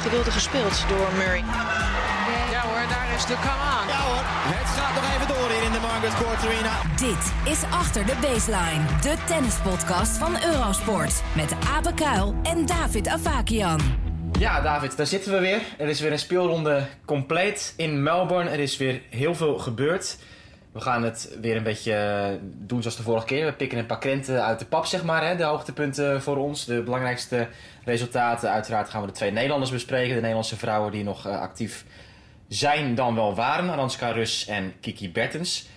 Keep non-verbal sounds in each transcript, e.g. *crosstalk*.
Gedeelte gespeeld door Murray. Ja hoor, daar is de come on. Ja hoor, het gaat nog even door hier in de Margaret Court Arena. Dit is Achter de Baseline, de tennispodcast van Eurosport. Met Abe Kuil en David Avakian. Ja, David, daar zitten we weer. Er is weer een speelronde compleet in Melbourne. Er is weer heel veel gebeurd. We gaan het weer een beetje eh, doen zoals de vorige keer. We pikken een paar krenten uit de pap, zeg maar. Hè? De hoogtepunten voor ons. De belangrijkste resultaten. Uiteraard gaan we de twee Nederlanders bespreken. De Nederlandse vrouwen die nog uh, actief zijn dan wel waren. Aranska Rus en Kiki Bertens.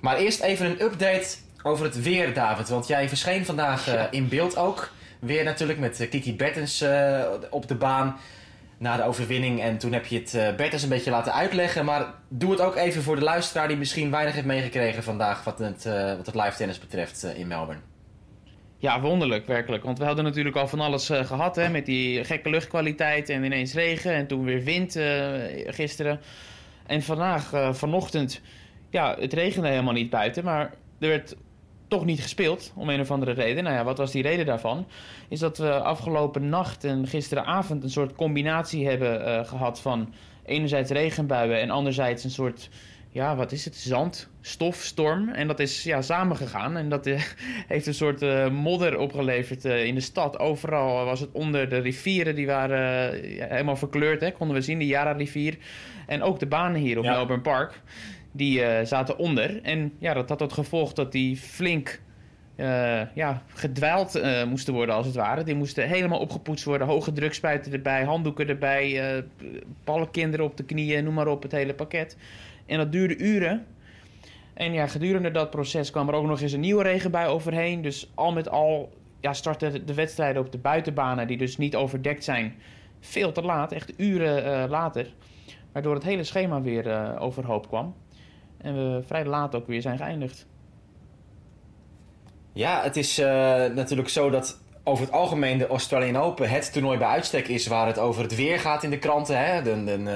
Maar eerst even een update over het weer, David. Want jij verscheen vandaag uh, in beeld ook. Weer natuurlijk met Kiki Bertens op de baan na de overwinning. En toen heb je het uh, Bertens een beetje laten uitleggen. Maar doe het ook even voor de luisteraar die misschien weinig heeft meegekregen vandaag wat het, uh, wat het live tennis betreft uh, in Melbourne. Ja, wonderlijk werkelijk. Want we hadden natuurlijk al van alles gehad hè, met die gekke luchtkwaliteit en ineens regen en toen weer wind gisteren. En vandaag, vanochtend, ja, het regende helemaal niet buiten, maar er werd toch niet gespeeld, om een of andere reden. Nou ja, wat was die reden daarvan? Is dat we afgelopen nacht en gisteravond een soort combinatie hebben uh, gehad van enerzijds regenbuien en anderzijds een soort, ja, wat is het, zand, stofstorm. En dat is ja, samengegaan en dat uh, *laughs* heeft een soort uh, modder opgeleverd in de stad. Overal was het onder de rivieren, die waren helemaal verkleurd, hè, konden we zien, de Yara-rivier. En ook de banen hier op ja. Melbourne Park die uh, zaten onder. En ja, dat had tot gevolg dat die flink uh, ja, gedwijld uh, moesten worden, als het ware. Die moesten helemaal opgepoetst worden. Hoge drukspuiten erbij, handdoeken erbij, ballenkinderen op de knieën, noem maar op, het hele pakket. En dat duurde uren. En ja, gedurende dat proces kwam er ook nog eens een nieuwe regenbui overheen. Dus al met al ja, startten de wedstrijden op de buitenbanen, die dus niet overdekt zijn, veel te laat. Echt uren later. Waardoor het hele schema weer overhoop kwam. En we vrij laat ook weer zijn geëindigd. Ja, het is uh, natuurlijk zo dat over het algemeen de Australian Open het toernooi bij uitstek is waar het over het weer gaat in de kranten. Hè? Dan, dan uh,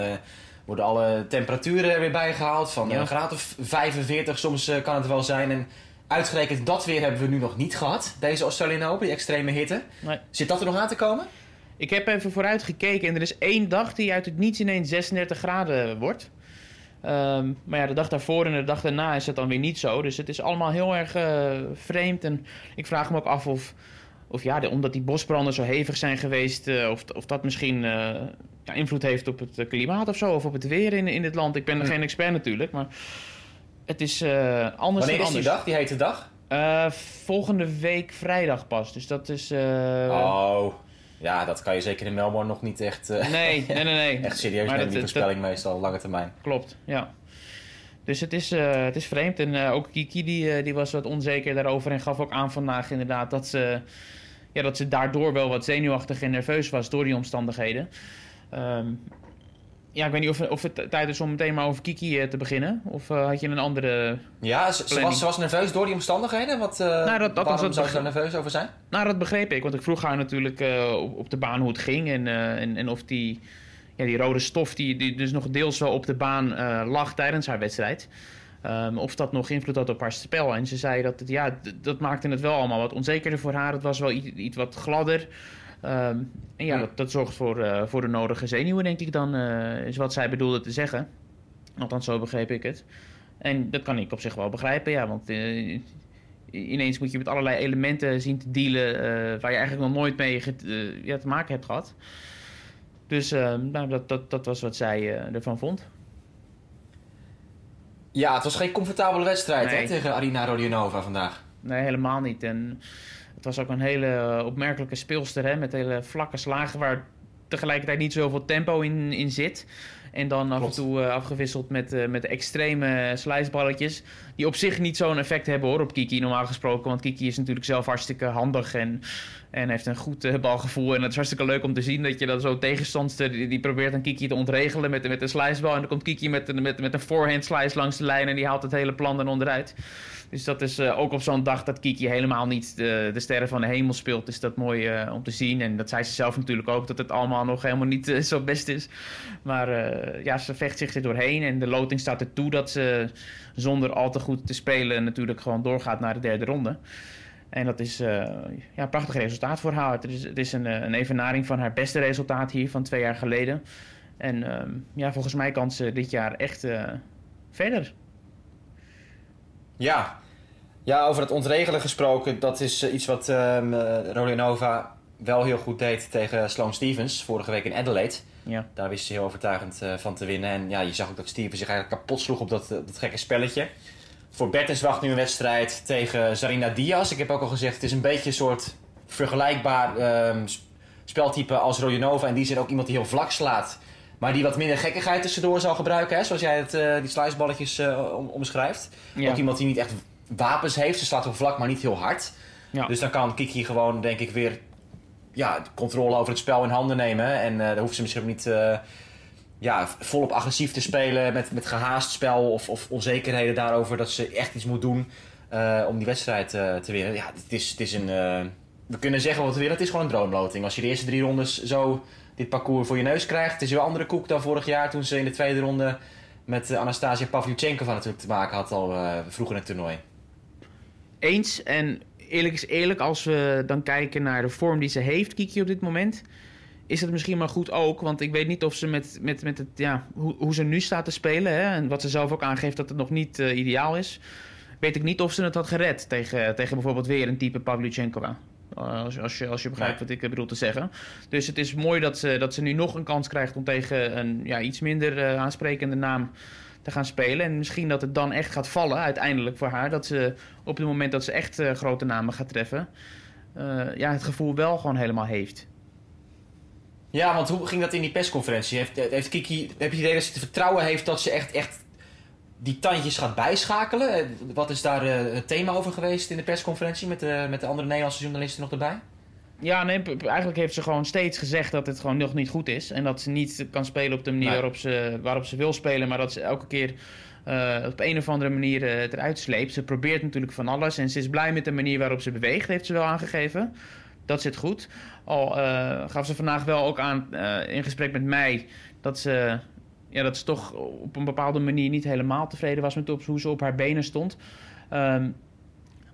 worden alle temperaturen er weer bijgehaald. Van ja. een graad of 45 soms uh, kan het wel zijn. En uitgerekend dat weer hebben we nu nog niet gehad. Deze Australian Open, die extreme hitte. Nee. Zit dat er nog aan te komen? Ik heb even vooruit gekeken en er is één dag die uit het niets ineens 36 graden wordt. Um, maar ja, de dag daarvoor en de dag daarna is het dan weer niet zo. Dus het is allemaal heel erg uh, vreemd. En ik vraag me ook af of, of ja, de, omdat die bosbranden zo hevig zijn geweest, uh, of, of dat misschien uh, ja, invloed heeft op het klimaat of zo, of op het weer in, in dit land. Ik ben hm. geen expert natuurlijk, maar het is anders Wanneer dan is anders. die dag, die hete dag? volgende week vrijdag pas. Dus dat is. oh. Ja, dat kan je zeker in Melbourne nog niet echt, uh, nee, nee, nee, nee. *laughs* echt serieus maar nemen, dat, die dat- voorspelling meestal, lange termijn. Klopt, ja. Dus het is, eh, het is vreemd. En eh, ook Kiki die, eh, die was wat onzeker daarover en gaf ook aan vandaag inderdaad dat ze, ja, dat ze daardoor wel wat zenuwachtig en nerveus was door die omstandigheden. Ehm, ja, ik weet niet of, of het tijd is om meteen maar over Kiki eh, te beginnen. Of eh, had je een andere... Ja, ze, was, ze was nerveus door die omstandigheden. Wat, eh, Nou, dat- dat was waarom zou ze daar nerveus over zijn? Nou, dat begreep ik. Want ik vroeg haar natuurlijk op, op de baan hoe het ging. En, en, en of die, ja, die rode stof die, die dus nog deels wel op de baan lag tijdens haar wedstrijd. ehm, of dat nog invloed had op haar spel. En ze zei dat het, ja, dat maakte het wel allemaal wat onzekerder voor haar. Het was wel iets, iets wat gladder. Ehm, en ja, dat, dat zorgt voor, eh, voor de nodige zenuwen, denk ik dan, eh, is wat zij bedoelde te zeggen. Althans, zo begreep ik het. En dat kan ik op zich wel begrijpen, ja, want eh, ineens moet je met allerlei elementen zien te dealen waar je eigenlijk nog nooit mee ja, te maken hebt gehad. Dus eh, nou, dat, dat, dat was wat zij ervan vond. Ja, het was geen comfortabele wedstrijd hè, tegen Arina Rodionova vandaag. Nee, helemaal niet. En het was ook een hele eh, opmerkelijke speelster hè, met hele vlakke slagen waar tegelijkertijd niet zoveel tempo in, in zit. En dan af en toe eh, afgewisseld met, eh, met extreme slijsballetjes. Die op zich niet zo'n effect hebben hoor op Kiki normaal gesproken. Want Kiki is natuurlijk zelf hartstikke handig en, en heeft een goed balgevoel. En het is hartstikke leuk om te zien dat je dat zo'n tegenstandster... Die, die probeert dan Kiki te ontregelen met, met een slijsbal. En dan komt Kiki met, een- met, met een forehand slice langs de lijn. En die haalt het hele plan er onderuit. Dus dat is eh, ook op zo'n dag dat Kiki helemaal niet de, de sterren van de hemel speelt. Is dat mooi eh, om te zien. En dat zei ze zelf natuurlijk ook, dat het allemaal nog helemaal niet eh, zo best is. Maar ja, ze vecht zich er doorheen. En de loting staat ertoe dat ze zonder al te goed te spelen natuurlijk gewoon doorgaat naar de derde ronde. En dat is ja, een prachtig resultaat voor haar. Het is, het is een, een evenaring van haar beste resultaat hier van twee jaar geleden. En uh, ja, volgens mij kan ze dit jaar echt verder. Ja. Ja, over het ontregelen gesproken, dat is iets wat um, Rolinova wel heel goed deed tegen Sloane Stevens vorige week in Adelaide. Ja. Daar wist ze heel overtuigend uh, van te winnen. En ja, je zag ook dat Stevens zich eigenlijk kapot sloeg op dat, dat gekke spelletje. Voor Bertens wacht nu een wedstrijd tegen Zarina Diaz. Ik heb ook al gezegd, het is een beetje een soort vergelijkbaar um, speltype als Rojanova. En die zin ook iemand die heel vlak slaat. Maar die wat minder gekkigheid tussendoor zal gebruiken. Hè? Zoals jij het, uh, die sliceballetjes om, omschrijft. Ja. Ook iemand die niet echt wapens heeft. Ze slaat wel vlak, maar niet heel hard. Ja. Dus dan kan Kiki gewoon, denk ik, weer ja, de controle over het spel in handen nemen. En uh, dan hoeft ze misschien niet uh, ja, volop agressief te spelen met, met gehaast spel of, of onzekerheden daarover dat ze echt iets moet doen uh, om die wedstrijd te winnen. Ja, het is, het is een. we kunnen zeggen wat we willen, het is gewoon een droomloting. Als je de eerste drie rondes zo dit parcours voor je neus krijgt, het is wel een andere koek dan vorig jaar toen ze in de tweede ronde met Anastasia Pavlyuchenkova natuurlijk te maken had al vroeg in het toernooi. Eens en eerlijk is eerlijk, als we dan kijken naar de vorm die ze heeft, Kiki op dit moment, is het misschien maar goed ook. Want ik weet niet of ze met, met, met het, ja, hoe, hoe ze nu staat te spelen, hè, en wat ze zelf ook aangeeft dat het nog niet uh, ideaal is, weet ik niet of ze het had gered tegen, tegen bijvoorbeeld weer een type Pavlyuchenkova. Uh, als, als, je, als je begrijpt wat ik bedoel te zeggen. Dus het is mooi dat ze, dat ze nu nog een kans krijgt om tegen een ja, iets minder uh, aansprekende naam te gaan spelen. En misschien dat het dan echt gaat vallen uiteindelijk voor haar. Dat ze op het moment dat ze echt uh, grote namen gaat treffen, uh, ja, het gevoel wel gewoon helemaal heeft. Ja, want hoe ging dat in die persconferentie? Heeft, heeft Kiki, heb je het idee dat ze te vertrouwen heeft dat ze echt, echt die tandjes gaat bijschakelen? Eh, wat is daar het thema over geweest in de persconferentie met de, met de andere Nederlandse journalisten nog erbij? Ja, nee, eigenlijk heeft ze gewoon steeds gezegd dat het gewoon nog niet goed is. En dat ze niet kan spelen op de manier waarop, ze, waarop ze wil spelen. Maar dat ze elke keer uh, op een of andere manier uh, eruit sleept. Ze probeert natuurlijk van alles. En ze is blij met de manier waarop ze beweegt, heeft ze wel aangegeven. Dat zit goed. Al uh, gaf ze vandaag wel ook aan in gesprek met mij dat ze, ja, dat ze toch op een bepaalde manier niet helemaal tevreden was met hoe ze op haar benen stond. Um,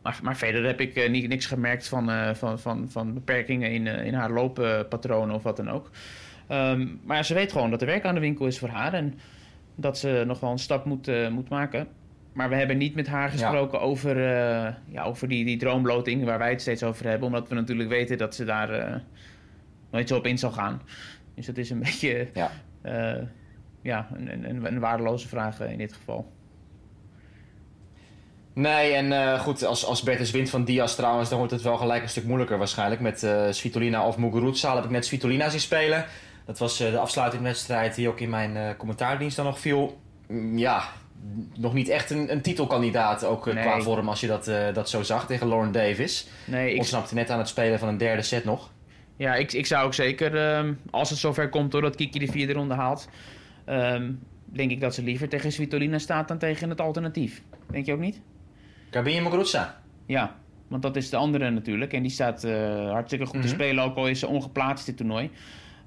maar, maar verder heb ik uh, niks gemerkt van, uh, van, van, van beperkingen in, uh, in haar looppatronen of wat dan ook. Um, maar ze weet gewoon dat er werk aan de winkel is voor haar en dat ze nog wel een stap moet, moet maken. Maar we hebben niet met haar gesproken ja. over, ja, over die, die droomloting waar wij het steeds over hebben. Omdat we natuurlijk weten dat ze daar nooit zo op in zal gaan. Dus dat is een *laughs* beetje ja. ja, een, een, een waardeloze vraag in dit geval. Nee, en uh, goed, als, als Bertus wint van Diaz trouwens, dan wordt het wel gelijk een stuk moeilijker waarschijnlijk. Met uh, Svitolina of Muguruza heb ik net Svitolina zien spelen. Dat was uh, de afsluitingwedstrijd die ook in mijn commentaardienst dan nog viel. Mm, ja, nog niet echt een, een titelkandidaat, ook nee. qua vorm als je dat, dat zo zag tegen Lauren Davis. Nee, ik... Ontsnapte net aan het spelen van een derde set nog. Ja, ik, ik zou ook zeker, ehm, als het zover komt doordat Kiki de vierde ronde haalt... Um, denk ik dat ze liever tegen Svitolina staat dan tegen het alternatief. Denk je ook niet? Gabin Muguruza. Ja, want dat is de andere natuurlijk. En die staat uh, hartstikke goed mm -hmm. te spelen, ook al is ze ongeplaatst dit toernooi.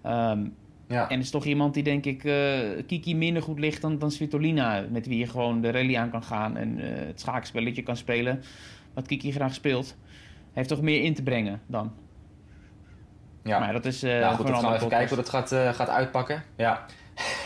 Um, ja. En is toch iemand die denk ik uh, Kiki minder goed ligt dan, dan Svitolina. Met wie je gewoon de rally aan kan gaan en uh, het schaakspelletje kan spelen. Wat Kiki graag speelt. Heeft toch meer in te brengen dan. Ja, maar dat is. Uh, nou goed, we gaan even kijken hoe dat gaat, gaat uitpakken. Ja.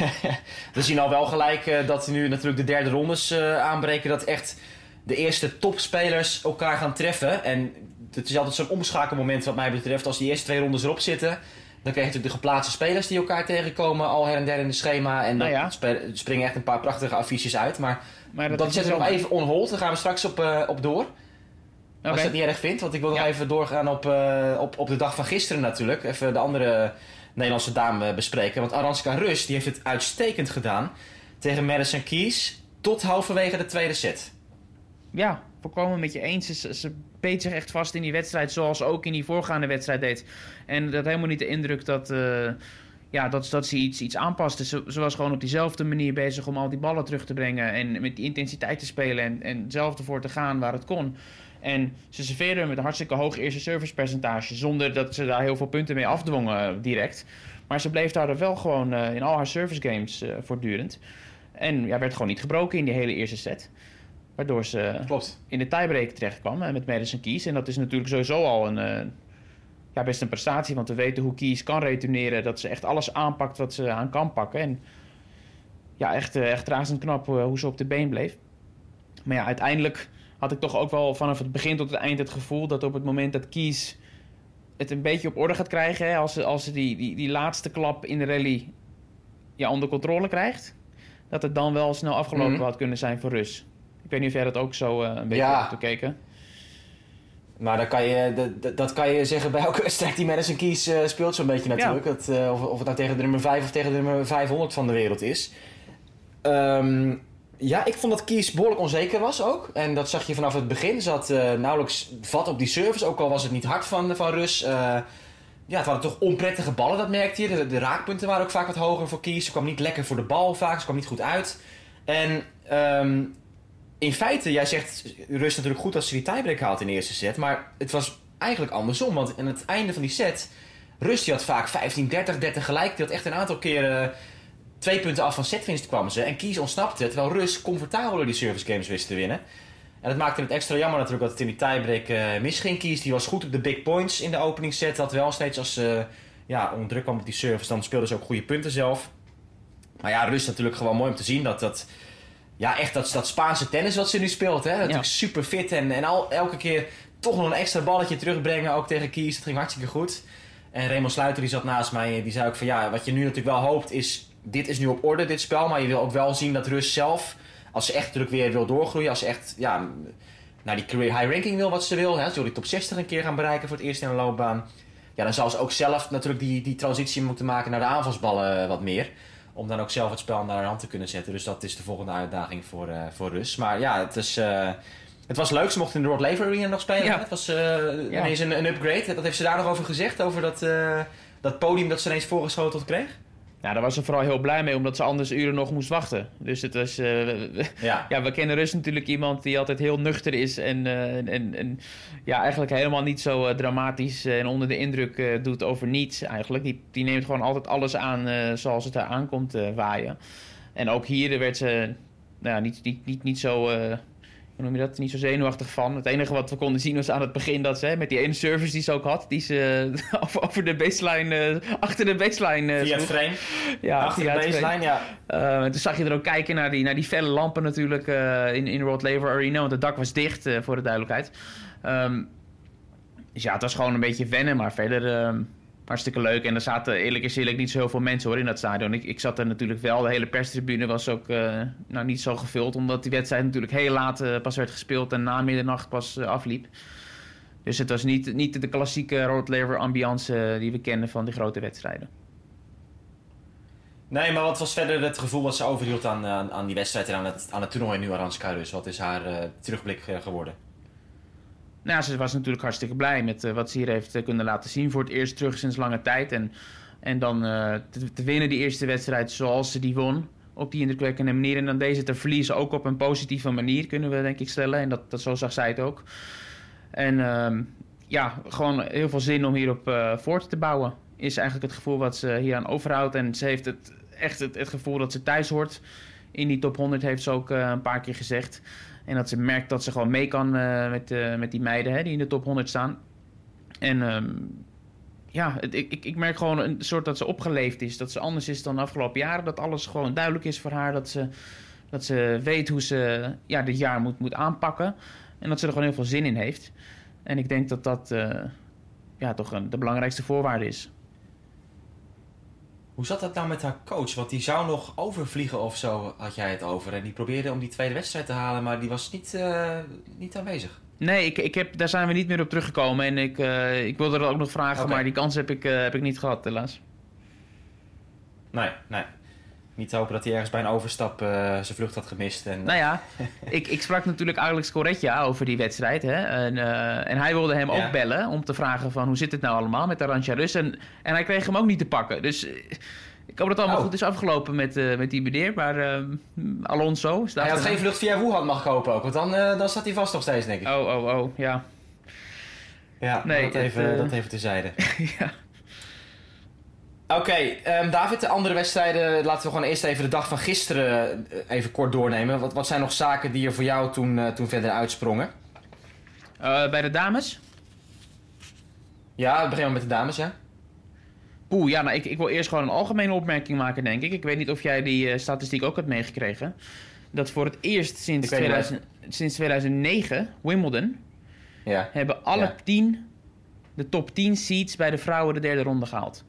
*laughs* we zien al wel gelijk dat nu natuurlijk de derde rondes aanbreken. Dat echt de eerste topspelers elkaar gaan treffen. En het is altijd zo'n omschakelmoment wat mij betreft. Als die eerste twee rondes erop zitten... Dan krijg je natuurlijk de geplaatste spelers die elkaar tegenkomen al her en der in het schema. En nou ja. dan springen echt een paar prachtige affiches uit. Maar, maar dat, dat zetten we nog even on hold. Daar gaan we straks op, uh, op door. Okay. Als je dat niet erg vindt. Want ik wil nog ja. even doorgaan op, uh, op, op de dag van gisteren natuurlijk. Even de andere Nederlandse dame bespreken. Want Aranska Rus die heeft het uitstekend gedaan tegen Madison Keys. Tot halverwege de tweede set ja, volkomen met je eens. Ze, ze beet zich echt vast in die wedstrijd, zoals ook in die voorgaande wedstrijd deed. En dat helemaal niet de indruk dat, uh, ja, dat, dat ze iets, iets aanpaste. Ze, was gewoon op diezelfde manier bezig om al die ballen terug te brengen. En met die intensiteit te spelen en, en zelf ervoor te gaan waar het kon. En ze serveerde met een hartstikke hoog eerste servicepercentage. Zonder dat ze daar heel veel punten mee afdwongen uh, direct. Maar ze bleef daar wel gewoon uh, in al haar service games voortdurend. En ja, werd gewoon niet gebroken in die hele eerste set. Waardoor ze Klopt. in de tiebreak terechtkwam eh, met Madison Keys. En dat is natuurlijk sowieso al een, eh, ja, best een prestatie. Want we weten hoe Keys kan returneren. Dat ze echt alles aanpakt wat ze aan kan pakken. En ja, echt, eh, echt razend knap eh, hoe ze op de been bleef. Maar ja, uiteindelijk had ik toch ook wel vanaf het begin tot het eind het gevoel... dat op het moment dat Keys het een beetje op orde gaat krijgen... Hè, als ze, als ze die, die, die laatste klap in de rally ja, onder controle krijgt... dat het dan wel snel afgelopen Mhm. had kunnen zijn voor Rus. Ik weet niet of jij dat ook zo eh, een beetje Ja. hebt bekeken. Maar dan kan je, dat- dat, kan je zeggen bij elke *laughs* wedstrijd die Madison Keys eh, speelt zo'n beetje natuurlijk. Dat, eh, of, of het nou tegen de nummer 5 of tegen de nummer 500 van de wereld is. Ehm, ja, ik vond dat Keys behoorlijk onzeker was ook. En dat zag je vanaf het begin. Ze had eh, nauwelijks vat op die service, ook al was het niet hard van, van Rus. Ja, het waren toch onprettige ballen, dat merkte je. De, de raakpunten waren ook vaak wat hoger voor Keys. Ze kwam niet lekker voor de bal vaak, ze kwam niet goed uit. En ehm, in feite, jij zegt Rus natuurlijk goed als ze die tiebreak haalt in de eerste set. Maar het was eigenlijk andersom. Want aan het einde van die set, Rus die had vaak 15, 30, 30 gelijk. Die had echt een aantal keren twee punten af van setwinst kwam ze. En Kies ontsnapte, terwijl Rus comfortabel die service games wist te winnen. En dat maakte het extra jammer natuurlijk dat het in die tiebreak eh misging. Kies die was goed op de big points in de opening set. Dat wel steeds als ze ja, onder druk kwam op die service, dan speelden ze ook goede punten zelf. Maar ja, Rus natuurlijk gewoon mooi om te zien dat dat... Ja, echt dat, dat Spaanse tennis wat ze nu speelt. Hè? Natuurlijk super fit en, en al, elke keer toch nog een extra balletje terugbrengen. Ook tegen Kies. Dat ging hartstikke goed. En Raymond Sluiter die zat naast mij. Die zei ook van ja, wat je nu natuurlijk wel hoopt is... Dit is nu op orde, dit spel. Maar je wil ook wel zien dat Rus zelf... Als ze echt natuurlijk weer wil doorgroeien. Als ze echt ja, naar die career high ranking wil wat ze wil. Hè? Ze wil die top 60 een keer gaan bereiken voor het eerst in een loopbaan. Ja, dan zal ze ook zelf natuurlijk die, die transitie moeten maken naar de aanvalsballen wat meer. Om dan ook zelf het spel naar de hand te kunnen zetten. Dus dat is de volgende uitdaging voor, eh, voor Rus. Maar ja, het, is, eh, het was leuk. Ze mochten in de Rod Laver Arena nog spelen. Ja. Het was eh, ineens een, een upgrade. Wat heeft ze daar nog over gezegd? Over dat, dat podium dat ze ineens voorgeschoteld kreeg? Ja, daar was ze vooral heel blij mee, omdat ze anders uren nog moest wachten. Dus het was... eh, *laughs* Ja. ja, we kennen Rus natuurlijk iemand die altijd heel nuchter is en, eh, en, en ja, eigenlijk helemaal niet zo eh, dramatisch en onder de indruk doet over niets eigenlijk. Die, die neemt gewoon altijd alles aan zoals het er aankomt waaien. En ook hier werd ze nou niet, niet, niet, niet zo... eh, hoe noem je dat? Niet zo zenuwachtig van. Het enige wat we konden zien was aan het begin dat ze, hè, met die ene service die ze ook had, die ze *laughs* over, over de baseline, eh, achter de baseline eh, Via het frame. Ja, achter de frame. baseline, ja. Eh, toen zag je er ook kijken naar die, naar die felle lampen natuurlijk eh, in, in Laver Arena. Want het dak was dicht, eh, voor de duidelijkheid. Ehm, dus ja, het was gewoon een beetje wennen. Maar verder ehm, hartstikke leuk. En er zaten eerlijk is eerlijk niet zo heel veel mensen hoor in dat stadion. Ik, ik zat er natuurlijk wel. De hele perstribune was ook eh, nou, niet zo gevuld. Omdat die wedstrijd natuurlijk heel laat eh, pas werd gespeeld. En na middernacht pas eh, afliep. Dus het was niet, niet de klassieke Rod Laver ambiance die we kennen van die grote wedstrijden. Nee, maar wat was verder het gevoel wat ze overhield aan, aan, aan die wedstrijd en aan het, aan het toernooi nu Aranska Rus? Wat is haar terugblik geworden? Nou, ze was natuurlijk hartstikke blij met eh, wat ze hier heeft eh, kunnen laten zien. Voor het eerst terug sinds lange tijd. En, en dan eh, te, te winnen die eerste wedstrijd zoals ze die won. Op die indrukwekkende manier. En dan deze te verliezen ook op een positieve manier, kunnen we denk ik stellen. En dat, dat zo zag zij het ook. En ehm, ja, gewoon heel veel zin om hierop voort te bouwen. Is eigenlijk het gevoel wat ze hier aan overhoudt. En ze heeft het, echt het, gevoel dat ze thuis hoort. In die top 100 heeft ze ook een paar keer gezegd. En dat ze merkt dat ze gewoon mee kan eh, met, eh, met die meiden hè, die in de top 100 staan. En ehm, ja, het, ik, ik- merk gewoon een soort dat ze opgeleefd is. Dat ze anders is dan de afgelopen jaren. Dat alles gewoon duidelijk is voor haar. Dat ze, dat ze weet hoe ze ja, dit jaar moet, moet aanpakken. En dat ze er gewoon heel veel zin in heeft. En ik denk dat dat eh, ja, toch de belangrijkste voorwaarde is. Hoe zat dat nou met haar coach? Want die zou nog overvliegen of zo, had jij het over. En die probeerde om die tweede wedstrijd te halen, maar die was niet, eh, niet aanwezig. Nee, ik, ik heb, daar zijn we niet meer op teruggekomen. En ik, eh, ik wilde er ook nog vragen, maar die kans heb ik, eh, heb ik niet gehad, helaas. Nee, nee. Niet te hopen dat hij ergens bij een overstap eh, zijn vlucht had gemist. En, Nou ja, *laughs* ik, ik sprak natuurlijk Alex Corretja over die wedstrijd. Hè? En, eh, en hij wilde hem Ja. ook bellen om te vragen van hoe zit het nou allemaal met Arantxa Rus. En, en hij kreeg hem ook niet te pakken. Dus eh, ik hoop dat het allemaal Oh. goed is afgelopen met, met die meneer. Maar eh, Alonso staat hij had geen vlucht via Wuhan mag kopen ook, want dan, dan staat hij vast nog steeds, denk ik. Oh, oh, oh, ja. Ja, Nee, dat, het, even, dat even terzijde. *laughs* ja. Oké, ehm, David, de andere wedstrijden, laten we gewoon eerst even de dag van gisteren eh, even kort doornemen. Wat, wat zijn nog zaken die er voor jou toen, eh, toen verder uitsprongen? Eh, bij de dames? Ja, we beginnen met de dames, ja. Oeh, ja, nou, ik, ik wil eerst gewoon een algemene opmerking maken, denk ik. Ik weet niet of jij die statistiek ook hebt meegekregen. Dat voor het eerst sinds, Ik weet niet 2000, sinds 2009, Wimbledon, ja. hebben alle Ja. tien, de top 10 seeds bij de vrouwen de derde ronde gehaald.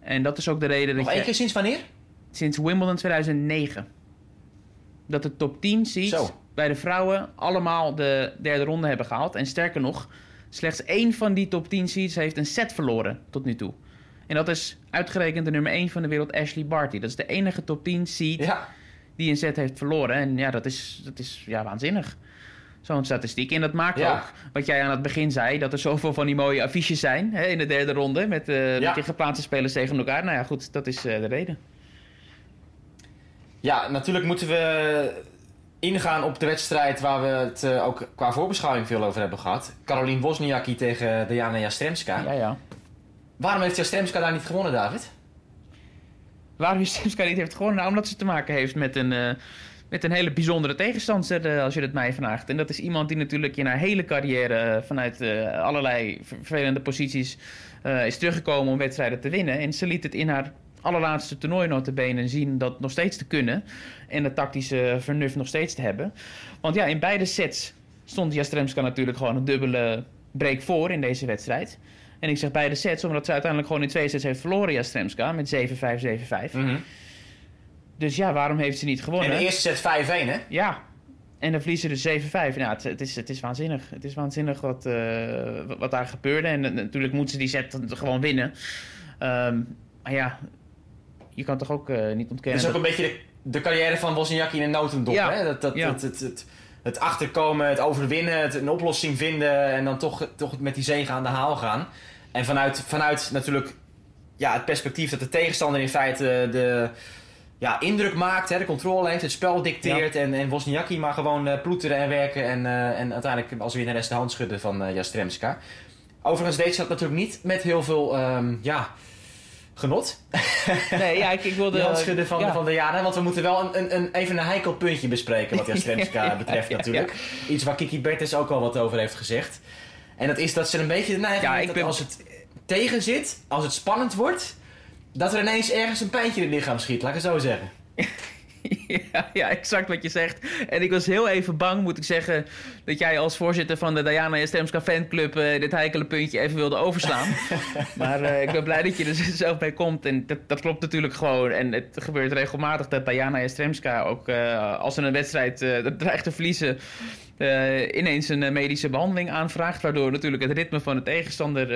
En dat is ook de reden dat Nog één keer sinds wanneer? Sinds Wimbledon 2009. Dat de top 10 seeds Zo. bij de vrouwen allemaal de derde ronde hebben gehaald. En sterker nog, slechts één van die top 10 seeds heeft een set verloren tot nu toe. En dat is uitgerekend de nummer 1 van de wereld, Ashley Barty. Dat is de enige top 10 seed Ja. die een set heeft verloren. En ja, dat is, dat is ja, waanzinnig. Zo'n statistiek. En dat maakt Ja. ook, wat jij aan het begin zei, dat er zoveel van die mooie affiches zijn hè, in de derde ronde. Met, Ja. met die geplaatste spelers tegen elkaar. Nou ja, goed, dat is eh, de reden. Ja, natuurlijk moeten we ingaan op de wedstrijd waar we het eh, ook qua voorbeschouwing veel over hebben gehad. Caroline Wozniacki tegen Diana Jastremska. Ja, ja. Waarom heeft Jastremska daar niet gewonnen, David? Waarom Jastremska niet heeft gewonnen? Nou, omdat ze te maken heeft met een, met een hele bijzondere tegenstander, eh, als je het mij vraagt. En dat is iemand die natuurlijk in haar hele carrière eh, vanuit eh, allerlei ver- vervelende posities is teruggekomen om wedstrijden te winnen. En ze liet het in haar allerlaatste toernooi notabene zien dat nog steeds te kunnen. En het tactische vernuft nog steeds te hebben. Want ja, in beide sets stond Jastremska natuurlijk gewoon een dubbele break voor in deze wedstrijd. En ik zeg beide sets, omdat ze uiteindelijk gewoon in twee sets heeft verloren, Jastremska, met 7-5, 7-5. Dus ja, waarom heeft ze niet gewonnen? de eerste set 5-1, hè? Ja. En dan verliezen dus 7-5. Ja, het, het, is, het is waanzinnig. Het is waanzinnig wat, eh, wat- wat daar gebeurde. En eh, natuurlijk moet ze die set gewoon winnen. Ehm, maar ja, je kan toch ook eh, niet Het ontkennen is ook dat... een beetje de, de carrière van Wozniacki in een notendop, Ja. hè? Dat, dat, Ja. het, het, het, het achterkomen, het overwinnen, het een oplossing vinden en dan toch, toch met die zegen aan de haal gaan. En vanuit, vanuit natuurlijk ja, het perspectief dat de tegenstander in feite de ja, indruk maakt, hè, de controle heeft, het spel dicteert en, en Wozniacki maar gewoon eh, ploeteren en werken en, eh, en uiteindelijk als winnares de hand schudden van eh Jastremska. Overigens deed ze dat natuurlijk niet met heel veel ehm, ja, genot. Nee, ja, ik, ik wilde... *laughs* De hand schudden van, ja. van Diana. Want we moeten wel een, een, een, even een heikel puntje bespreken wat *laughs* Jastremska Ja, betreft natuurlijk. Iets waar Kiki Bertens ook al wat over heeft gezegd. En dat is dat ze een beetje de neiging Ja, ik ben- als het tegen zit, als het spannend wordt, dat er ineens ergens een pijntje in het lichaam schiet. Laat ik het zo zeggen. *laughs* *laughs* Ja, ja, exact wat je zegt. En ik was heel even bang, moet ik zeggen, dat jij als voorzitter van de Diana Jastremska fanclub eh, dit heikele puntje even wilde overslaan. *laughs* maar eh, ik ben blij dat je er *laughs* zelf bij komt. En dat, dat klopt natuurlijk gewoon. En het gebeurt regelmatig dat Diana Jastremska ook eh, als ze een wedstrijd dreigt te verliezen, ineens een medische behandeling aanvraagt. Waardoor natuurlijk het ritme van de tegenstander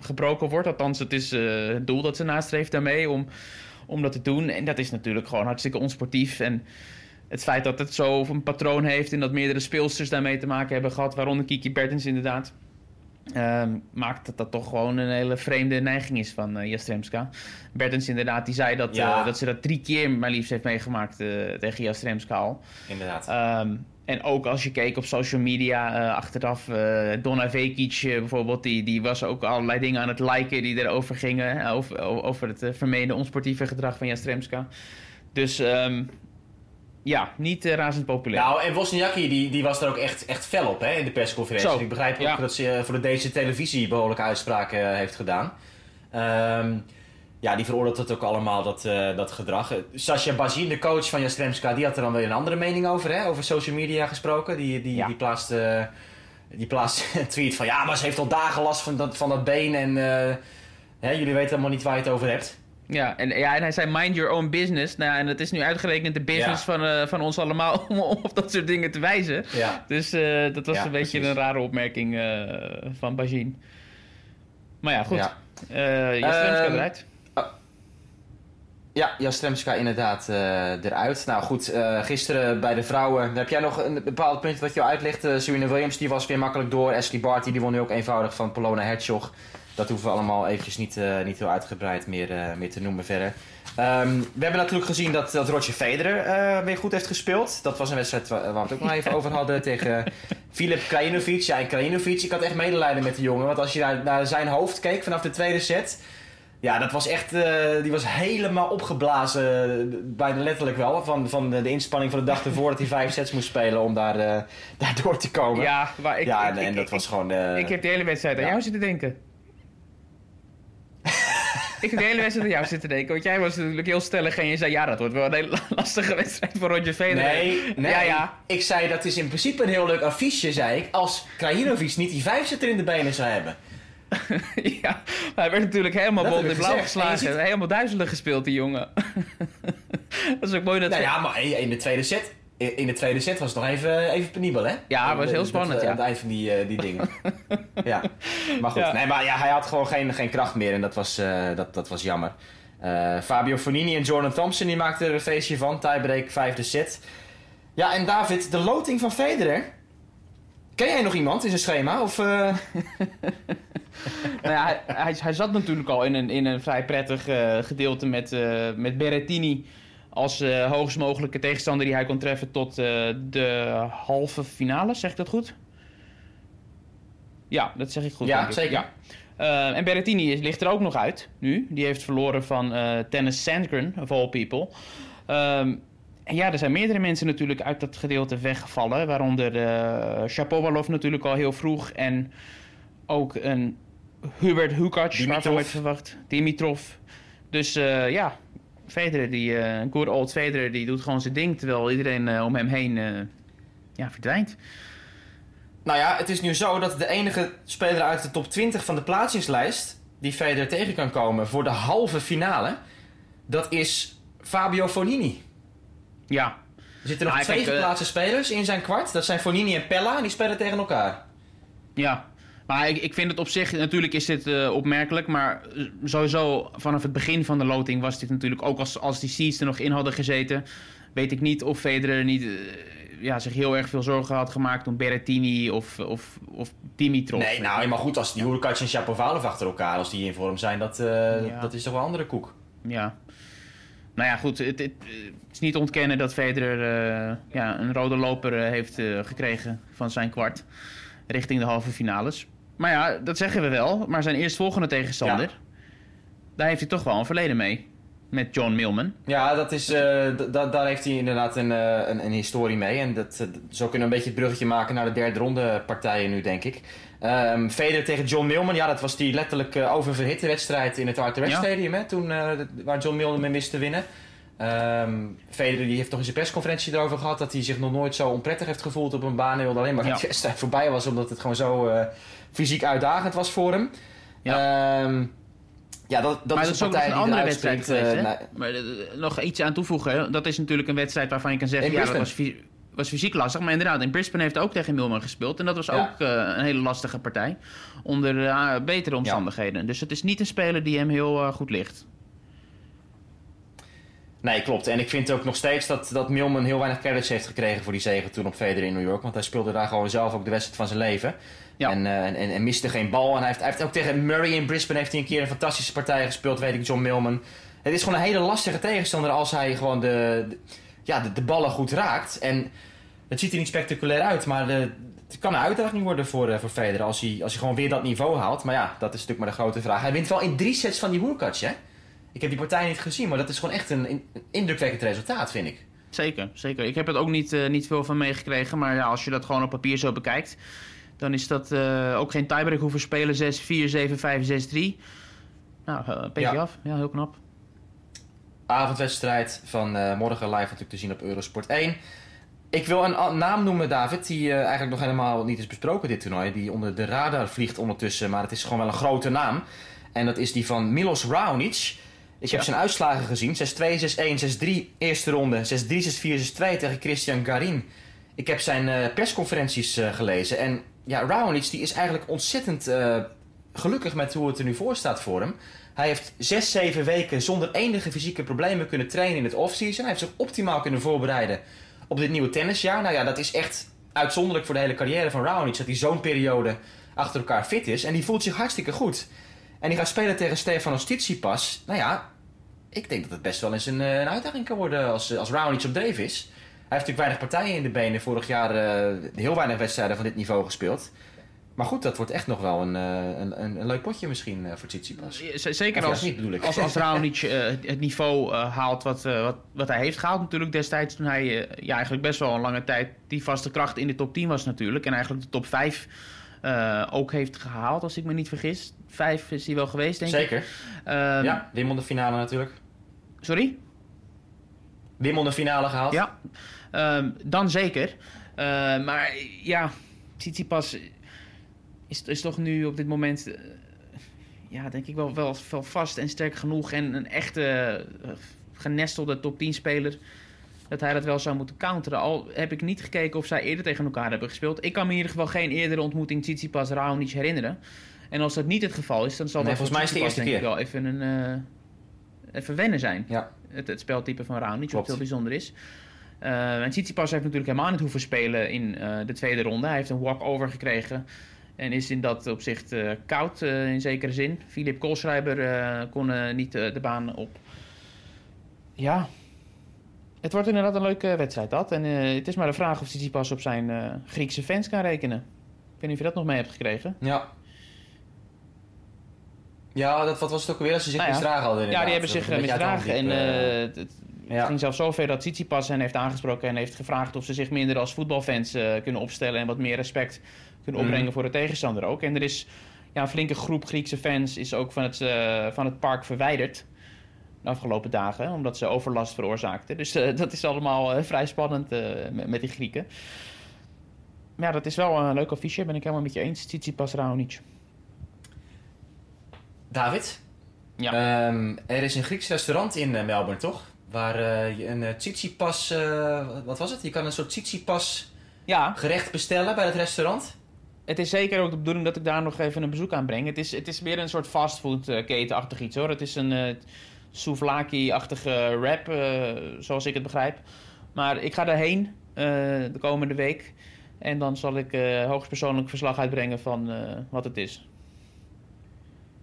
gebroken wordt. Althans, het is het doel dat ze nastreeft daarmee om om dat te doen. En dat is natuurlijk gewoon hartstikke onsportief. En het feit dat het zo een patroon heeft en dat meerdere speelsters daarmee te maken hebben gehad, waaronder Kiki Bertens inderdaad, ehm, maakt dat dat toch gewoon een hele vreemde neiging is van eh Jastremska. Bertens inderdaad, die zei dat, Ja. eh, dat ze dat drie keer maar liefst heeft meegemaakt eh, tegen Jastremska al. Inderdaad. Ehm, en ook als je keek op social media eh, achteraf, eh Donna Vekic eh, bijvoorbeeld, die, die was ook allerlei dingen aan het liken die erover gingen, over, over het vermeende onsportieve gedrag van Jastremska. Dus ehm, ja, niet razend populair. Nou, en Wozniacki die, die was er ook echt, echt fel op hè, in de persconferentie. Zo, Ik begrijp ook ja. dat ze voor de Deense televisie behoorlijke uitspraken heeft gedaan. Ehm, ja, die veroordeelt het ook allemaal, dat, eh, dat gedrag. Eh, Sascha Bazin, de coach van Jastremska, die had er dan weer een andere mening over, hè? Over social media gesproken. Die, die, Ja. die plaatste... eh, die plaatste *laughs* een tweet van ja, maar ze heeft al dagen last van dat, van dat been en eh, hè, jullie weten helemaal niet waar je het over hebt. Ja, en, ja, en hij zei mind your own business. Nou, en het is nu uitgerekend de business Ja. van, eh, van ons allemaal *laughs* om op dat soort dingen te wijzen. Ja. Dus eh, dat was Ja, een beetje precies. een rare opmerking eh, van Bazin. Maar ja, goed. Ja. Eh Jastremska Ehm, eruit. Ja, Jastremska inderdaad eh, eruit. Nou goed, eh, gisteren bij de vrouwen. Heb jij nog een bepaald punt wat je uitlegt? Uh, Serena Williams die was weer makkelijk door. Ashley Barty die won nu ook eenvoudig van Polona Herzog. Dat hoeven we allemaal eventjes niet, eh, niet heel uitgebreid meer, eh, meer te noemen verder. Ehm, we hebben natuurlijk gezien dat, dat Roger Federer eh, weer goed heeft gespeeld. Dat was een wedstrijd waar, waar we het ook nog even *laughs* over hadden tegen Filip Krajinovic. Ja, en Krajinovic, ik had echt medelijden met de jongen. Want als je naar, naar zijn hoofd keek vanaf de tweede set... Ja, dat was echt, eh, die was helemaal opgeblazen, eh, bijna letterlijk wel, van, van de, de inspanning van de dag ervoor dat hij vijf sets moest spelen om daar, eh, *laughs* daar door te komen. Ja, maar ik, ja, ik, en, dat ik- was gewoon... Ik heb de hele wedstrijd aan ja. jou zitten denken. ik heb de hele wedstrijd aan jou zitten denken. Want jij was natuurlijk heel stellig en je zei... Ja, dat wordt wel een hele *laughs* lastige wedstrijd voor Roger Federer. Nee, nee. Ja, ja. Ik zei dat is in principe een heel leuk affiche, zei ik, als Krajinovic niet die vijf zetter in de benen zou hebben. *laughs* ja, hij werd natuurlijk helemaal Dat heb in blauw geslagen. ziet- Helemaal duizelig gespeeld, die jongen. *laughs* dat is ook mooi dat... Nou ja, maar in de tweede set, in de tweede set was het nog even, even penibel, hè? Ja, het was heel Dat, spannend, eh, ja. Aan het eind van die, eh, die dingen. *laughs* ja, maar goed. Ja. Nee, maar ja, hij had gewoon geen, geen kracht meer en dat was, eh, dat, dat was jammer. Eh, Fabio Fonini en Jordan Thompson die maakten er een feestje van. Tiebreak, vijfde set. Ja, en David, de loting van Federer. Ken jij nog iemand in zijn schema? Of, Nou ja, hij, hij, hij zat natuurlijk al in een, in een vrij prettig eh, gedeelte met, eh, met Berrettini als eh, hoogst mogelijke tegenstander die hij kon treffen tot de halve finale. Zeg ik dat goed? Ja, dat zeg ik goed. Ja, ik. zeker. Ja. En Berrettini is, ligt er ook nog uit nu. Die heeft verloren van eh Tennis Sandgren, of all people. Ehm, en ja, er zijn meerdere mensen natuurlijk uit dat gedeelte weggevallen. Waaronder eh Shapovalov natuurlijk al heel vroeg. En ook een Hubert Hukac, waarvan werd verwacht. Dimitrov. Dus eh, ja, Federer, die, eh good old Federer, die doet gewoon zijn ding. Terwijl iedereen eh, om hem heen ja, verdwijnt. Nou ja, het is nu zo dat de enige speler uit de top 20 van de plaatsingslijst die Federer tegen kan komen voor de halve finale, dat is Fabio Fonini. Ja, Er zitten nog Ah, twee geplaatste spelers in zijn kwart. Dat zijn Fonini en Pella en die spelen tegen elkaar. Ja, maar ik, ik vind het op zich, natuurlijk is dit eh, opmerkelijk, maar eh, sowieso vanaf het begin van de loting was dit natuurlijk ook als, als die seeds er nog in hadden gezeten, weet ik niet of Federer niet eh, ja, zich heel erg veel zorgen had gemaakt om Berrettini of, of, of Dimitrov. Nee, nou, maar goed, als die Hurkacz en Shapovalov achter elkaar, als die in vorm zijn, dat, Ja. dat is toch wel een andere koek. Ja. Nou ja, goed, het, het, is niet ontkennen dat Federer ja, een rode loper heeft gekregen van zijn kwart richting de halve finales. Maar ja, dat zeggen we wel. Maar zijn eerstvolgende tegenstander, daar heeft hij toch wel een verleden mee. Met John Millman. Ja, dat is, da- daar heeft hij inderdaad een, eh, een, een historie mee. En dat, eh, zo kunnen we een beetje het bruggetje maken naar de derde ronde partijen nu, denk ik. Ehm Federer tegen John Millman, ja, dat was die letterlijk oververhitte wedstrijd in het Arthur Ashe Ja. Stadium, hè, toen, waar John Millman mee wist te winnen. Ehm Federer die heeft toch in zijn persconferentie erover gehad dat hij zich nog nooit zo onprettig heeft gevoeld op een baan. Hij wilde alleen maar Ja. dat die wedstrijd voorbij was, omdat het gewoon zo fysiek uitdagend was voor hem. Ehm, ja, dat, dat maar is dat is een ook nog een andere wedstrijd geweest, eh, Maar eh, nog iets aan toevoegen. hè. Dat is natuurlijk een wedstrijd waarvan je kan zeggen... In ja, dat was, was fysiek lastig. Maar inderdaad, in Brisbane heeft ook tegen Millman gespeeld. En dat was Ja. ook eh, een hele lastige partij. Onder eh, betere omstandigheden. Dus het is niet een speler die hem heel eh, goed ligt. Nee, klopt. En ik vind ook nog steeds dat, dat Milman heel weinig credits heeft gekregen voor die zege toen op Federer in New York. Want hij speelde daar gewoon zelf ook de wedstrijd van zijn leven. Ja. En, eh, en, en, miste geen bal. En hij heeft, hij heeft ook tegen Murray in Brisbane heeft hij een keer een fantastische partij gespeeld, weet ik, John Milman. Het is gewoon een hele lastige tegenstander als hij gewoon de, de- ja, de, de ballen goed raakt. En het ziet er niet spectaculair uit, maar de, het kan een uitdaging worden voor, eh, voor Federer als hij, als hij gewoon weer dat niveau haalt. Maar ja, dat is natuurlijk maar de grote vraag. Hij wint wel in drie sets van die Hurkacz, hè? Ik heb die partij niet gezien, maar dat is gewoon echt een, een indrukwekkend resultaat, vind ik. Zeker, zeker. Ik heb er ook niet, eh, niet veel van meegekregen. Maar ja, als je dat gewoon op papier zo bekijkt... dan is dat eh, ook geen tiebreak hoeven spelen. 6, 4, 7, 5, 6, 3. Nou, eh, een beetje Ja. af. Ja, heel knap. Avondwedstrijd van morgen live natuurlijk te zien op Eurosport 1. Ik wil een naam noemen, David, die eigenlijk nog helemaal niet is besproken dit toernooi. Die onder de radar vliegt ondertussen, maar het is gewoon wel een grote naam. En dat is die van Milos Raonic. Ik heb zijn uitslagen gezien. 6-2, 6-1, 6-3 eerste ronde. 6-3, 6-4, 6-2 tegen Christian Garin. Ik heb zijn eh, persconferenties eh, gelezen. En ja, Raonic die is eigenlijk ontzettend eh, gelukkig met hoe het er nu voor staat voor hem. Hij heeft 6, 7 weken zonder enige fysieke problemen kunnen trainen in het offseason. Hij heeft zich optimaal kunnen voorbereiden op dit nieuwe tennisjaar. Nou ja, dat is echt uitzonderlijk voor de hele carrière van Raonic. Dat hij zo'n periode achter elkaar fit is. En die voelt zich hartstikke goed. En die gaat spelen tegen Stefanos Tsitsipas. Nou ja, ik denk dat het best wel eens een, eh, een uitdaging kan worden als, als Raonic op dreef is. Hij heeft natuurlijk weinig partijen in de benen. Vorig jaar eh, heel weinig wedstrijden van dit niveau gespeeld. Maar goed, dat wordt echt nog wel een, eh, een, een, een leuk potje misschien eh, voor Tsitsipas. Zeker als, niet, bedoel ik. als, als Raonic *laughs* eh, het niveau eh, haalt wat, eh, wat, wat hij heeft gehaald natuurlijk destijds. Toen hij eh, ja, eigenlijk best wel een lange tijd die vaste kracht in de top 10 was natuurlijk. En eigenlijk de top 5 eh, ook heeft gehaald, als ik me niet vergis. Vijf is hij wel geweest, denk ik. Zeker. Ehm, ja, Wim de finale natuurlijk. Sorry? Wim de finale gehaald. Ja, Ehm, dan zeker. Eh, maar ja, Tsitsipas is, is toch nu op dit moment... eh, ja, denk ik wel, wel, wel vast en sterk genoeg. En een echte eh, genestelde top 10 speler... dat hij dat wel zou moeten counteren. Al heb ik niet gekeken of zij eerder tegen elkaar hebben gespeeld. Ik kan me in ieder geval geen eerdere ontmoeting Tsitsipas-Raonic herinneren. En als dat niet het geval is, dan zal Nee, dat volgens mij is de Tsitsipas eerste ik wel even een... eh, even wennen zijn Ja. het, het speltype van Raonic, wat Klopt. heel bijzonder is. Eh en Tsitsipas heeft natuurlijk helemaal niet hoeven spelen in eh, de tweede ronde. Hij heeft een walk-over gekregen en is in dat opzicht eh, koud in zekere zin. Filip Koolschreiber eh, kon niet de baan op. Ja, het wordt inderdaad een leuke wedstrijd dat. En het is maar de vraag of Tsitsipas op zijn Griekse fans kan rekenen. Ik weet niet of je dat nog mee hebt gekregen. Ja. Ja, dat, wat was het ook alweer als ze zich Nou ja. misdragen hadden Ja, die hebben zich eh, het de misdragen. En eh, eh. het, het ja. ging zelfs zover dat Tsitsipas hen heeft aangesproken en heeft gevraagd of ze zich minder als voetbalfans kunnen opstellen en wat meer respect kunnen Mhm. opbrengen voor de tegenstander ook. En er is ja, een flinke groep Griekse fans is ook van het, van het park verwijderd de afgelopen dagen, omdat ze overlast veroorzaakten. Dus *laughs* dat is allemaal vrij spannend met, met die Grieken. Maar ja, dat is wel een leuk affiche, ben ik helemaal met je eens. Tsitsipas Raonic. David? Ja. Ehm, er is een Grieks restaurant in eh, Melbourne, toch? Waar eh, je een uh, Tsitsipas... eh, wat was het? Je kan een soort Tsitsipas ja, gerecht bestellen bij het restaurant. Het is zeker ook de bedoeling dat ik daar nog even een bezoek aan breng. Het is, het is weer een soort fastfood-ketenachtig iets hoor. Het is een eh souvlaki-achtige wrap, zoals ik het begrijp. Maar ik ga daarheen de komende week. En dan zal ik hoogstpersoonlijk verslag uitbrengen van wat het is.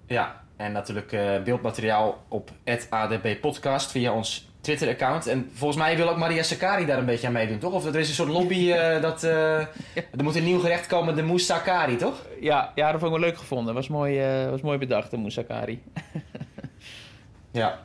Ja, en natuurlijk eh, beeldmateriaal op ADB Podcast via ons Twitter-account. En volgens mij wil ook Maria Sakari daar een beetje aan meedoen, toch? Of er is een soort lobby eh, dat... eh, er moet een nieuw gerecht komen, de mousse Sakari, toch? Ja, ja, dat vond ik wel leuk gevonden. Was mooi, was mooi bedacht, de Moussakari. *laughs* Ja.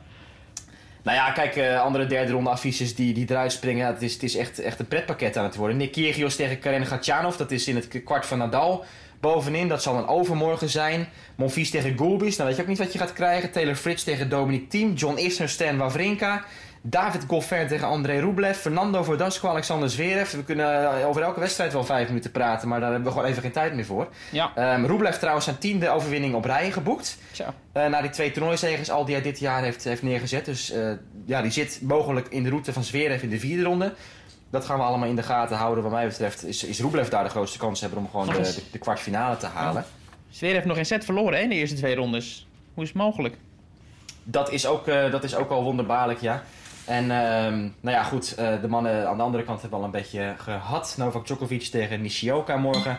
Nou ja, kijk, andere derde ronde affiches die, die eruit springen. Het is, het is echt, echt een pretpakket aan het worden. Nick Kyrgios tegen Karen Gatchanov. Dat is in het kwart van Nadal. Bovenin, dat zal een overmorgen zijn. Monfils tegen Gulbis. Nou weet je ook niet wat je gaat krijgen. Taylor Fritz tegen Dominic Thiem. John Isner, Stan Wawrinka. David Goffin tegen André Rublev. Fernando Verdasco, Alexander Zverev. We kunnen eh, over elke wedstrijd wel vijf minuten praten. Maar daar hebben we gewoon even geen tijd meer voor. Ja, Ehm Rublev trouwens zijn tiende overwinning op rij geboekt. tja. Eh, na die twee toernooizegers al die hij dit jaar heeft, heeft neergezet. Dus eh, ja, die zit mogelijk in de route van Zverev in de vierde ronde. Dat gaan we allemaal in de gaten houden. Wat mij betreft is, is Rublev daar de grootste kans hebben om gewoon de, de, de kwartfinale te halen. Zverev heeft nog een set verloren hè, in de eerste twee rondes. Hoe is het mogelijk? Dat, is ook, eh, dat is ook al wonderbaarlijk, ja. En ehm, nou ja, goed, eh, de mannen aan de andere kant hebben al een beetje gehad. Novak Djokovic tegen Nishioka morgen.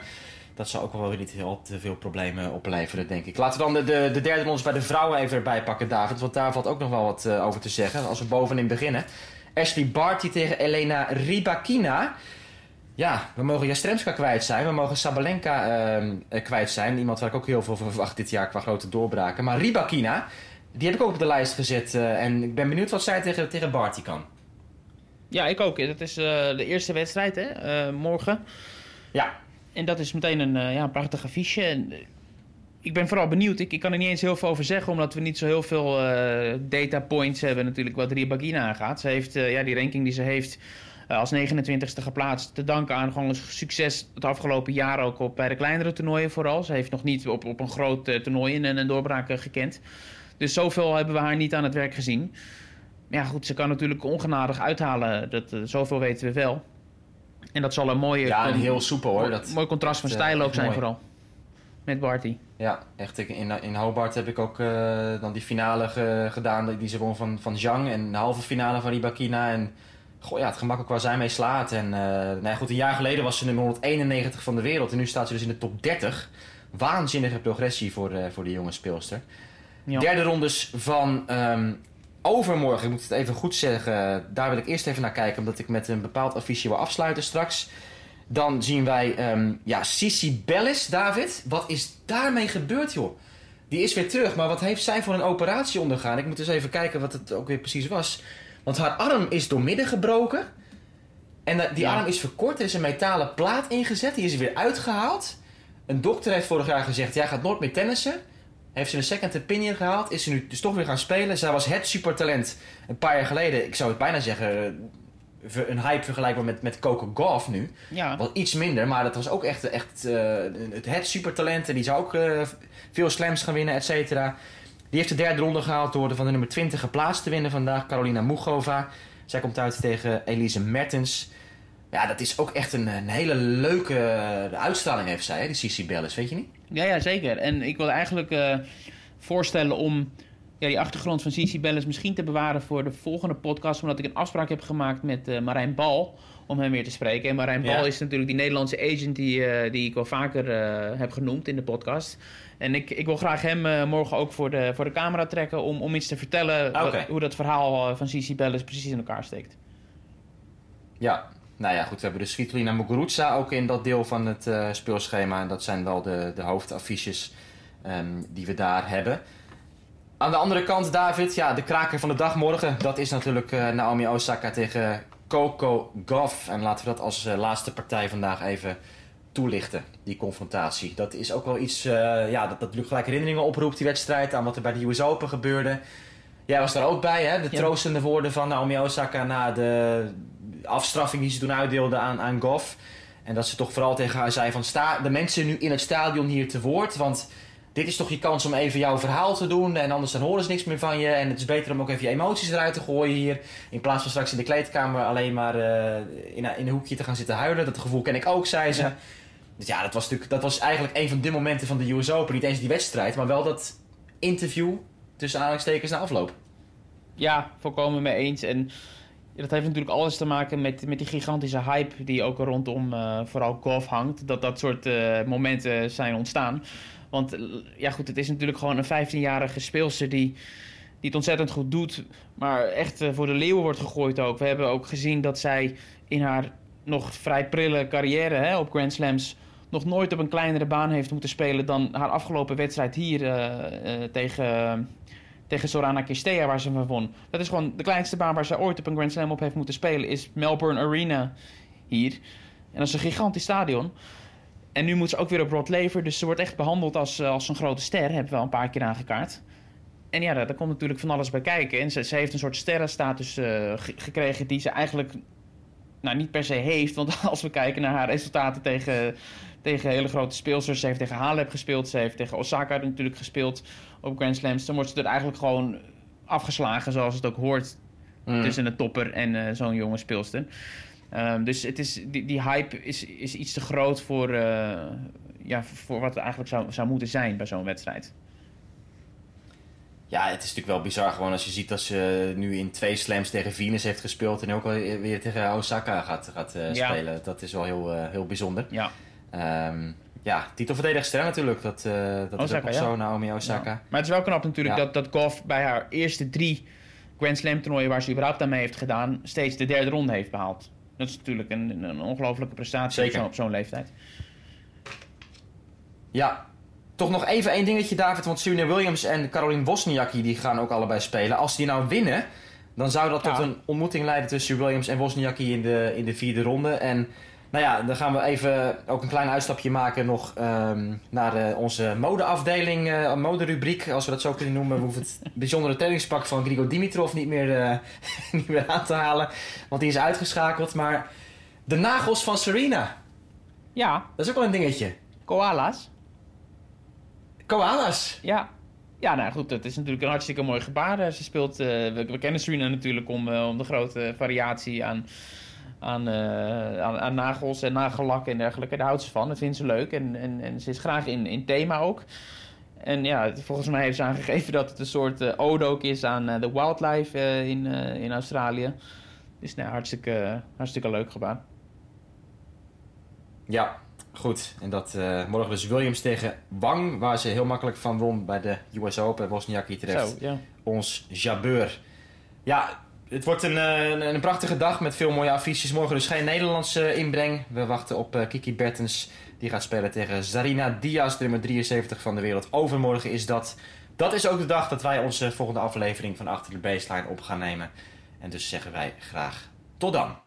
Dat zal ook wel weer niet heel te veel problemen opleveren, denk ik. Laten we dan de, de, de derde ronde bij de vrouwen even erbij pakken, David. Want daar valt ook nog wel wat eh, over te zeggen. Als we bovenin beginnen. Ashley Barty tegen Elena Rybakina. Ja, we mogen Jastremska kwijt zijn. We mogen Sabalenka ehm, eh, kwijt zijn. Iemand waar ik ook heel veel van verwacht dit jaar qua grote doorbraken. Maar Rybakina, die heb ik ook op de lijst gezet. eh, en ik ben benieuwd wat zij tegen, tegen Barty kan. Ja, ik ook. Dat is eh, de eerste wedstrijd hè, morgen. Ja, En dat is meteen een, ja, een prachtig affiche. En, ik ben vooral benieuwd. Ik, ik kan er niet eens heel veel over zeggen, omdat we niet zo heel veel eh data points hebben natuurlijk wat Rybakina aangaat. Ze heeft eh, ja, die ranking die ze heeft eh, als 29ste geplaatst te danken aan gewoon een succes het afgelopen jaar ook op bij de kleinere toernooien vooral. Ze heeft nog niet op, op een groot toernooi een, een doorbraak gekend. Dus zoveel hebben we haar niet aan het werk gezien. Maar ja, goed, ze kan natuurlijk ongenadig uithalen. Dat, zoveel weten we wel. En dat zal een mooie... ja en con- heel soepel hoor. Dat, mooi contrast van stijl ook zijn mooi. vooral. Met Barty. Ja, echt. ik- In, in Hobart heb ik ook eh, dan die finale ge- gedaan die- die ze won van, van Zhang. En de halve finale van Rybakina. En goh, ja, het gemakkelijk waar zij mee slaat. En eh, nou ja, goed, een jaar geleden was ze nummer 191 van de wereld. En nu staat ze dus in de top 30. Waanzinnige progressie voor, eh, voor die jonge speelster. Ja. Derde rondes van ehm, overmorgen. Ik moet het even goed zeggen. Daar wil ik eerst even naar kijken. Omdat ik met een bepaald affiche wil afsluiten straks. Dan zien wij ehm ja, Sissi Bellis, David. Wat is daarmee gebeurd, joh? Die is weer terug, maar wat heeft zij voor een operatie ondergaan? Ik moet eens even kijken wat het ook weer precies was. Want haar arm is doormidden gebroken. En eh, die Ja. arm is verkort. Er is een metalen plaat ingezet. Die is er weer uitgehaald. Een dokter heeft vorig jaar gezegd: jij gaat nooit meer tennissen. Heeft ze een second opinion gehaald. Is ze nu dus toch weer gaan spelen. Zij was het supertalent een paar jaar geleden. Ik zou het bijna zeggen. Een hype vergelijkbaar met, met Coco Gauff nu. Ja, Wat iets minder, maar dat was ook echt, echt eh, het, het supertalent. En die zou ook eh, veel slams gaan winnen, et cetera. Die heeft de derde ronde gehaald door de van de nummer 20 geplaatst te winnen vandaag. Carolina Mugova. Zij komt uit tegen Elise Mertens. Ja, dat is ook echt een, een hele leuke eh, uitstraling heeft zij, hè, die Cici Bellis, weet je niet? ja, ja, zeker. En ik wil eigenlijk voorstellen om ja, die achtergrond van Cici Bellis misschien te bewaren voor de volgende podcast. Omdat ik een afspraak heb gemaakt met eh, Marijn Bal om hem weer te spreken. En Marijn Ja. Bal is natuurlijk die Nederlandse agent die, eh, die ik wel vaker eh, heb genoemd in de podcast. En ik, ik wil graag hem morgen ook voor de, voor de camera trekken om, om iets te vertellen wat- hoe dat verhaal van Cici Bellis precies in elkaar steekt. Ja, nou ja, goed. We hebben dus Svitolina Muguruza ook in dat deel van het speelschema. En dat zijn wel de, de hoofdaffiches ehm, die we daar hebben. Aan de andere kant, David, ja, de kraker van de dag morgen. Dat is natuurlijk eh, Naomi Osaka tegen Coco Gauff. En laten we dat als eh, laatste partij vandaag even toelichten, die confrontatie. Dat is ook wel iets, eh, ja, dat, dat natuurlijk gelijk herinneringen oproept, die wedstrijd. Aan wat er bij de US Open gebeurde. Jij was daar ook bij, hè? De Ja. troostende woorden van Naomi Osaka na de afstraffing die ze toen uitdeelde aan, aan Goff. En dat ze toch vooral tegen haar zei van sta de mensen nu in het stadion hier te woord. Want dit is toch je kans om even jouw verhaal te doen. En anders dan horen ze niks meer van je. En het is beter om ook even je emoties eruit te gooien hier. In plaats van straks in de kleedkamer alleen maar eh, in, een- in een hoekje te gaan zitten huilen. Dat gevoel ken ik ook, zei ze. Ja. Dus ja, dat was, natuurlijk, dat was eigenlijk een van de momenten van de US Open. Niet eens die wedstrijd, maar wel dat interview tussen aanhalingstekens na afloop. Ja, volkomen mee eens. En dat heeft natuurlijk alles te maken met, met die gigantische hype die ook rondom eh, vooral golf hangt. Dat dat soort eh, momenten zijn ontstaan. Want eh, ja goed, het is natuurlijk gewoon een 15-jarige speelster die, die het ontzettend goed doet. Maar echt voor de leeuwen wordt gegooid ook. We hebben ook gezien dat zij in haar nog vrij prille carrière hè, op Grand Slams... nog nooit op een kleinere baan heeft moeten spelen dan haar afgelopen wedstrijd hier tegen tegen Sorana Kistea waar ze van won. Dat is gewoon de kleinste baan waar ze ooit op een Grand Slam op heeft moeten spelen, is Melbourne Arena hier. En dat is een gigantisch stadion. En nu moet ze ook weer op Rod Laver, dus ze wordt echt behandeld als, eh, als een grote ster. Hebben we wel een paar keer aangekaart. En ja, daar, komt natuurlijk van alles bij kijken. En ze, heeft een soort sterrenstatus ge- gekregen die ze eigenlijk nou, niet per se heeft. Want *laughs* als we kijken naar haar resultaten tegen, tegen hele grote speelsters. Ze heeft tegen Halep gespeeld. Ze heeft tegen Osaka natuurlijk gespeeld op Grand Slams. Dan wordt ze er eigenlijk gewoon afgeslagen zoals het ook hoort Mm. tussen een topper en eh, zo'n jonge speelster. Ehm, dus het is, die, die hype is, is iets te groot voor, eh, ja, voor wat het eigenlijk zou, zou moeten zijn bij zo'n wedstrijd. Ja, het is natuurlijk wel bizar gewoon als je ziet dat ze nu in twee slams tegen Venus heeft gespeeld en ook weer tegen Osaka gaat, gaat eh, Ja. spelen. Dat is wel heel, heel bijzonder. Ja, Ehm ja, titelverdedigster natuurlijk. Dat, eh, dat is ook nog zo, Naomi Osaka. Ja. Maar het is wel knap natuurlijk Ja. dat, dat Goff bij haar eerste drie Grand Slam toernooien waar ze überhaupt aan mee heeft gedaan, steeds de derde ronde heeft behaald. Dat is natuurlijk een, een ongelofelijke prestatie op Zeker. zo'n- op zo'n leeftijd. Ja, toch nog even één dingetje David, want Serena Williams en Caroline Wozniacki die gaan ook allebei spelen. Als die nou winnen, dan zou dat Ja. tot een ontmoeting leiden tussen Williams en Wozniacki in de, in de vierde ronde. En nou ja, dan gaan we even ook een klein uitstapje maken nog ehm, naar eh, onze modeafdeling, eh moderubriek, als we dat zo kunnen noemen. We hoeven het *laughs* bijzondere trainingspak van Grigor Dimitrov niet meer, eh, *laughs* niet meer aan te halen, want die is uitgeschakeld. Maar de nagels van Serena, Ja, dat is ook wel een dingetje. koala's. Koalas. Ja. Ja, nou goed, het is natuurlijk een hartstikke mooi gebaar. Ze speelt, we, we kennen Serena natuurlijk om, om de grote variatie aan, aan, eh, aan, aan nagels en nagellak en dergelijke. Daar houdt ze van, dat vindt ze leuk en, en, en ze is graag in, in thema ook. En ja, volgens mij heeft ze aangegeven dat het een soort eh, ode ook is aan eh, de wildlife in, in Australië. Dus nou, hartstikke, hartstikke leuk gebaar. Ja, goed. En dat morgen dus Williams tegen Wang, waar ze heel makkelijk van won bij de US Open. Wozniacki terecht. Zo, ja. Ons jabeur. Ja, het wordt een, een, een, prachtige dag met veel mooie affiches. Morgen dus geen Nederlandse inbreng. We wachten op Kiki Bertens. Die gaat spelen tegen Zarina Diaz, nummer 73 van de wereld. Overmorgen is dat. Dat is ook de dag dat wij onze volgende aflevering van Achter de Baseline op gaan nemen. En dus zeggen wij graag tot dan.